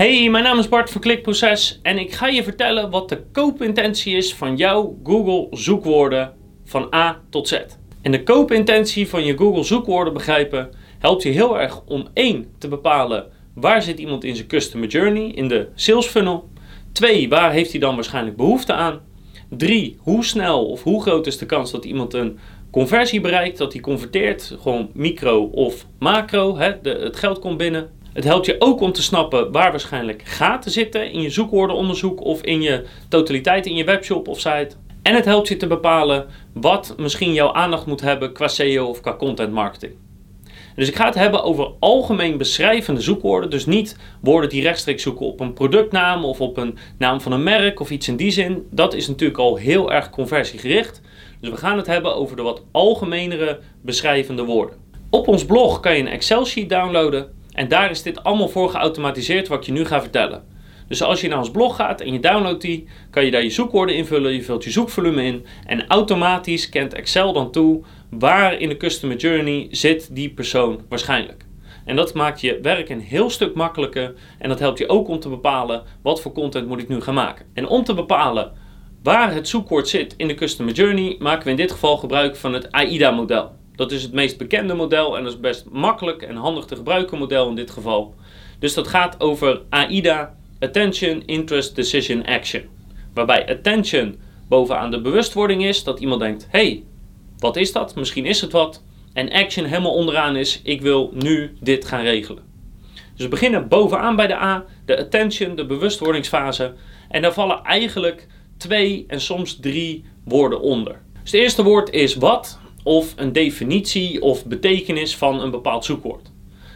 Hey, mijn naam is Bart van Klikproces en ik ga je vertellen wat de koopintentie is van jouw Google zoekwoorden van A tot Z. En de koopintentie van je Google zoekwoorden begrijpen helpt je heel erg om één te bepalen waar zit iemand in zijn customer journey, in de sales funnel. Twee, waar heeft hij dan waarschijnlijk behoefte aan? Drie, hoe snel of hoe groot is de kans dat iemand een conversie bereikt, dat hij converteert, gewoon micro of macro, hè, het geld komt binnen. Het helpt je ook om te snappen waar waarschijnlijk gaten zitten in je zoekwoordenonderzoek of in je totaliteit in je webshop of site. En het helpt je te bepalen wat misschien jouw aandacht moet hebben qua SEO of qua content marketing. Dus ik ga het hebben over algemeen beschrijvende zoekwoorden. Dus niet woorden die rechtstreeks zoeken op een productnaam of op een naam van een merk of iets in die zin. Dat is natuurlijk al heel erg conversiegericht. Dus we gaan het hebben over de wat algemenere beschrijvende woorden. Op ons blog kan je een Excel-sheet downloaden en daar is dit allemaal voor geautomatiseerd wat je nu ga vertellen. Dus als je naar ons blog gaat en je downloadt die, kan je daar je zoekwoorden invullen, je vult je zoekvolume in en automatisch kent Excel dan toe waar in de customer journey zit die persoon waarschijnlijk. En dat maakt je werk een heel stuk makkelijker en dat helpt je ook om te bepalen wat voor content moet ik nu gaan maken. En om te bepalen waar het zoekwoord zit in de customer journey, maken we in dit geval gebruik van het AIDA-model. Dat is het meest bekende model en dat is best makkelijk en handig te gebruiken model in dit geval. Dus dat gaat over AIDA, Attention, Interest, Decision, Action. Waarbij attention bovenaan de bewustwording is, dat iemand denkt, hey, wat is dat? Misschien is het wat. En action helemaal onderaan is, ik wil nu dit gaan regelen. Dus we beginnen bovenaan bij de A, de attention, de bewustwordingsfase. En daar vallen eigenlijk twee en soms drie woorden onder. Dus het eerste woord is wat of een definitie of betekenis van een bepaald zoekwoord.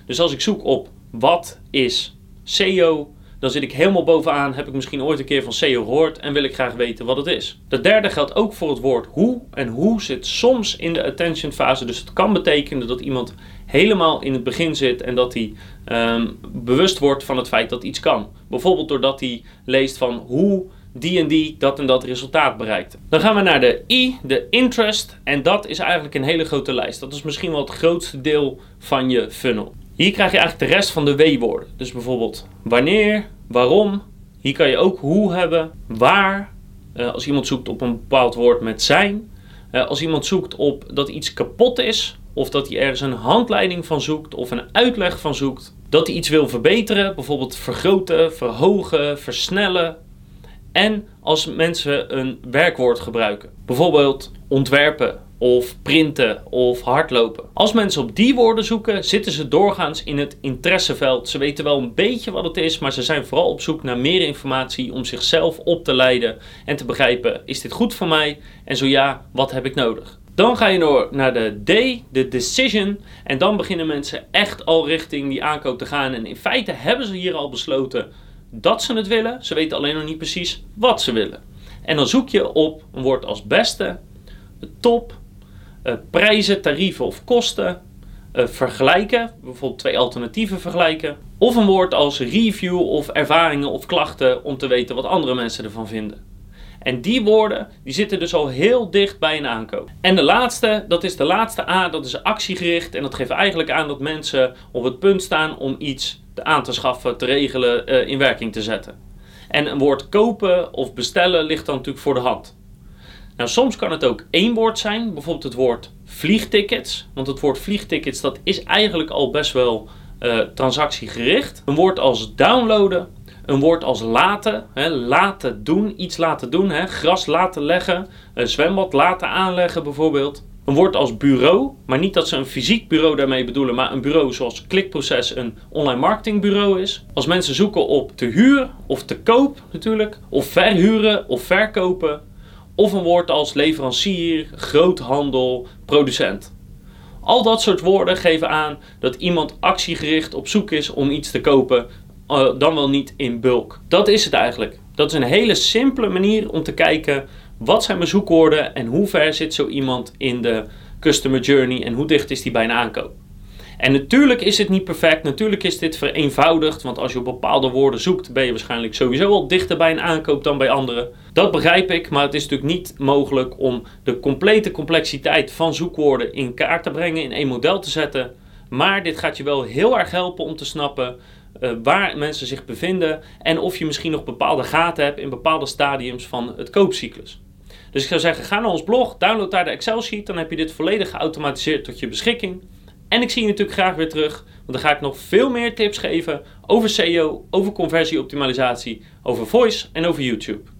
Dus als ik zoek op wat is SEO, dan zit ik helemaal bovenaan, heb ik misschien ooit een keer van SEO gehoord en wil ik graag weten wat het is. De derde geldt ook voor het woord hoe. En hoe zit soms in de attention fase. Dus het kan betekenen dat iemand helemaal in het begin zit en dat hij ehm, bewust wordt van het feit dat iets kan. Bijvoorbeeld doordat hij leest van hoe die en die dat en dat resultaat bereikt. Dan gaan we naar de I, de interest. En dat is eigenlijk een hele grote lijst. Dat is misschien wel het grootste deel van je funnel. Hier krijg je eigenlijk de rest van de W-woorden. Dus bijvoorbeeld wanneer, waarom. Hier kan je ook hoe hebben, waar. Uh, als iemand zoekt op een bepaald woord met zijn. Uh, als iemand zoekt op dat iets kapot is. Of dat hij ergens een handleiding van zoekt of een uitleg van zoekt. Dat hij iets wil verbeteren, bijvoorbeeld vergroten, verhogen, versnellen, en als mensen een werkwoord gebruiken. Bijvoorbeeld ontwerpen of printen of hardlopen. Als mensen op die woorden zoeken, zitten ze doorgaans in het interesseveld. Ze weten wel een beetje wat het is, maar ze zijn vooral op zoek naar meer informatie om zichzelf op te leiden en te begrijpen: is dit goed voor mij? En zo ja, wat heb ik nodig? Dan ga je door naar de D, de decision. En dan beginnen mensen echt al richting die aankoop te gaan. En in feite hebben ze hier al besloten dat ze het willen. Ze weten alleen nog niet precies wat ze willen. En dan zoek je op een woord als beste, top, uh, prijzen, tarieven of kosten, uh, vergelijken, bijvoorbeeld twee alternatieven vergelijken, of een woord als review of ervaringen of klachten om te weten wat andere mensen ervan vinden. En die woorden die zitten dus al heel dicht bij een aankoop. En de laatste, dat is de laatste A, dat is actiegericht. En dat geeft eigenlijk aan dat mensen op het punt staan om iets aan te schaffen, te regelen, uh, in werking te zetten. En een woord kopen of bestellen ligt dan natuurlijk voor de hand. Nou, soms kan het ook één woord zijn, bijvoorbeeld het woord vliegtickets. Want het woord vliegtickets dat is eigenlijk al best wel uh, transactiegericht. Een woord als downloaden, een woord als laten, hè, laten doen, iets laten doen, hè, gras laten leggen, een zwembad laten aanleggen bijvoorbeeld. Een woord als bureau, maar niet dat ze een fysiek bureau daarmee bedoelen, maar een bureau zoals Klikproces een online marketingbureau is. Als mensen zoeken op te huur of te koop natuurlijk, of verhuren of verkopen, of een woord als leverancier, groothandel, producent. Al dat soort woorden geven aan dat iemand actiegericht op zoek is om iets te kopen, dan wel niet in bulk. Dat is het eigenlijk. Dat is een hele simpele manier om te kijken wat zijn mijn zoekwoorden en hoe ver zit zo iemand in de customer journey en hoe dicht is die bij een aankoop. En natuurlijk is het niet perfect, natuurlijk is dit vereenvoudigd, want als je op bepaalde woorden zoekt, ben je waarschijnlijk sowieso al dichter bij een aankoop dan bij anderen. Dat begrijp ik, maar het is natuurlijk niet mogelijk om de complete complexiteit van zoekwoorden in kaart te brengen, in één model te zetten. Maar dit gaat je wel heel erg helpen om te snappen uh, waar mensen zich bevinden en of je misschien nog bepaalde gaten hebt in bepaalde stadiums van het koopcyclus. Dus ik zou zeggen, ga naar ons blog, download daar de Excel sheet, dan heb je dit volledig geautomatiseerd tot je beschikking. En ik zie je natuurlijk graag weer terug, want dan ga ik nog veel meer tips geven over SEO, over conversieoptimalisatie, over voice en over YouTube.